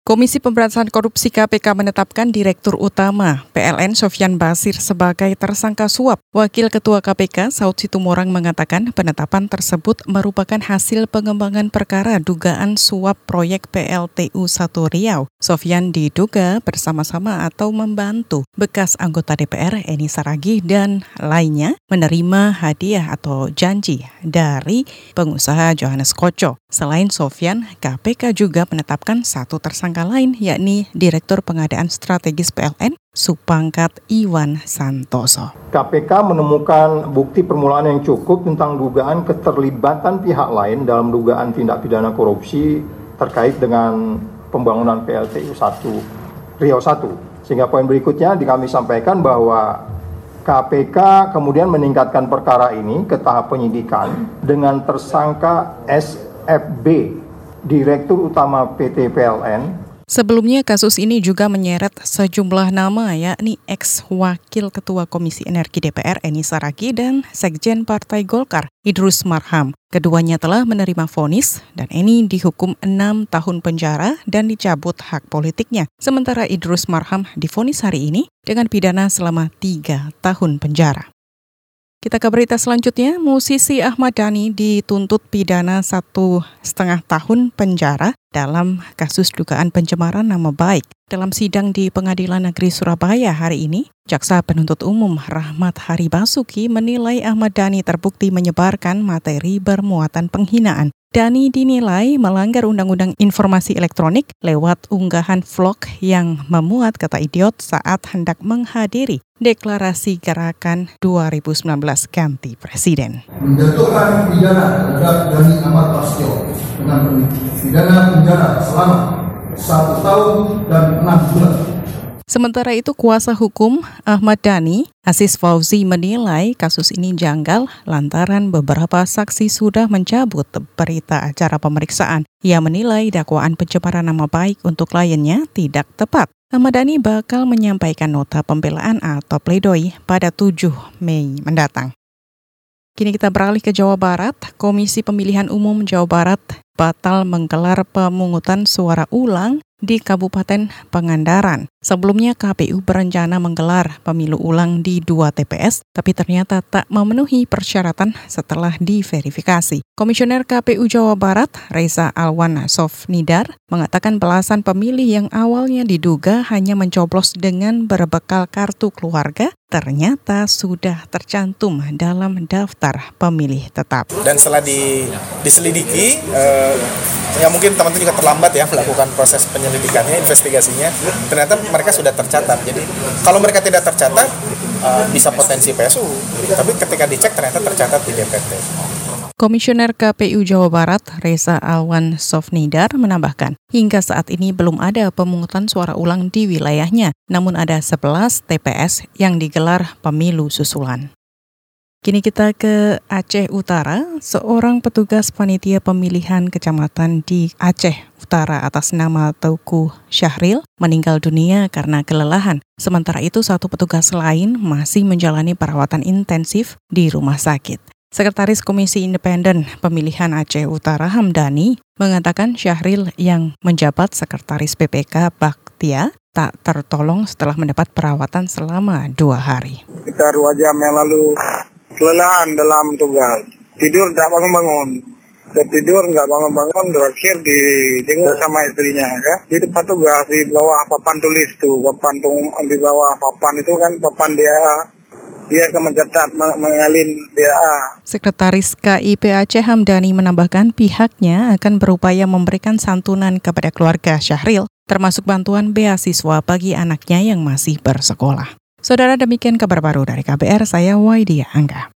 Komisi Pemberantasan Korupsi KPK menetapkan Direktur Utama PLN Sofyan Basir sebagai tersangka suap. Wakil Ketua KPK Saud Situmorang mengatakan penetapan tersebut merupakan hasil pengembangan perkara dugaan suap proyek PLTU 1 Riau. Sofyan diduga bersama-sama atau membantu bekas anggota DPR Eni Saragi dan lainnya menerima hadiah atau janji dari pengusaha Johannes Koco. Selain Sofyan, KPK juga menetapkan satu tersangka lain yakni Direktur Pengadaan Strategis PLN Supangkat Iwan Santoso. KPK menemukan bukti permulaan yang cukup tentang dugaan keterlibatan pihak lain dalam dugaan tindak pidana korupsi terkait dengan pembangunan PLTU 1 Riau 1. Sehingga poin berikutnya di kami sampaikan bahwa KPK kemudian meningkatkan perkara ini ke tahap penyidikan dengan tersangka S FB, Direktur Utama PT PLN, Sebelumnya kasus ini juga menyeret sejumlah nama yakni ex-wakil Ketua Komisi Energi DPR Eni Saragi dan Sekjen Partai Golkar Idrus Marham. Keduanya telah menerima vonis dan Eni dihukum enam tahun penjara dan dicabut hak politiknya. Sementara Idrus Marham divonis hari ini dengan pidana selama tiga tahun penjara. Kita ke berita selanjutnya, musisi Ahmad Dhani dituntut pidana satu setengah tahun penjara dalam kasus dugaan pencemaran nama baik. Dalam sidang di Pengadilan Negeri Surabaya hari ini, Jaksa Penuntut Umum Rahmat Hari Basuki menilai Ahmad Dhani terbukti menyebarkan materi bermuatan penghinaan Dani dinilai melanggar Undang-Undang Informasi Elektronik lewat unggahan vlog yang memuat kata idiot saat hendak menghadiri deklarasi gerakan 2019 ganti presiden. Menjatuhkan pidana terhadap Dani Ahmad Prasetyo dengan pidana penjara selama satu tahun dan enam bulan Sementara itu, kuasa hukum Ahmad Dhani, Aziz Fauzi menilai kasus ini janggal lantaran beberapa saksi sudah mencabut berita acara pemeriksaan. Ia menilai dakwaan pencemaran nama baik untuk kliennya tidak tepat. Ahmad Dhani bakal menyampaikan nota pembelaan atau pledoi pada 7 Mei mendatang. Kini kita beralih ke Jawa Barat. Komisi Pemilihan Umum Jawa Barat batal menggelar pemungutan suara ulang di Kabupaten Pangandaran. Sebelumnya KPU berencana menggelar pemilu ulang di dua TPS, tapi ternyata tak memenuhi persyaratan setelah diverifikasi. Komisioner KPU Jawa Barat, Reza Alwan Sofnidar, mengatakan belasan pemilih yang awalnya diduga hanya mencoblos dengan berbekal kartu keluarga, ternyata sudah tercantum dalam daftar pemilih tetap. Dan setelah di, diselidiki, eh, ya mungkin teman-teman juga terlambat ya melakukan proses penyelidikannya, investigasinya. Ternyata mereka sudah tercatat. Jadi kalau mereka tidak tercatat uh, bisa potensi PSU. Tapi ketika dicek ternyata tercatat di DPT. Komisioner KPU Jawa Barat, Reza Alwan Sofnidar, menambahkan, hingga saat ini belum ada pemungutan suara ulang di wilayahnya, namun ada 11 TPS yang digelar pemilu susulan. Kini kita ke Aceh Utara. Seorang petugas panitia pemilihan kecamatan di Aceh Utara atas nama Tauku Syahril meninggal dunia karena kelelahan. Sementara itu satu petugas lain masih menjalani perawatan intensif di rumah sakit. Sekretaris Komisi Independen Pemilihan Aceh Utara Hamdani mengatakan Syahril yang menjabat Sekretaris PPK Baktia tak tertolong setelah mendapat perawatan selama dua hari. Kita dua jam yang lalu kelelahan dalam tugas. Tidur tidak bangun-bangun. Tertidur nggak bangun-bangun, terakhir dijenguk sama istrinya ya. Di tempat tugas di bawah papan tulis tuh, papan di bawah papan itu kan papan dia dia akan mencatat mengalin DA. Sekretaris KIP Aceh Hamdani menambahkan pihaknya akan berupaya memberikan santunan kepada keluarga Syahril, termasuk bantuan beasiswa bagi anaknya yang masih bersekolah. Saudara demikian kabar baru dari KBR, saya Waidia Angga.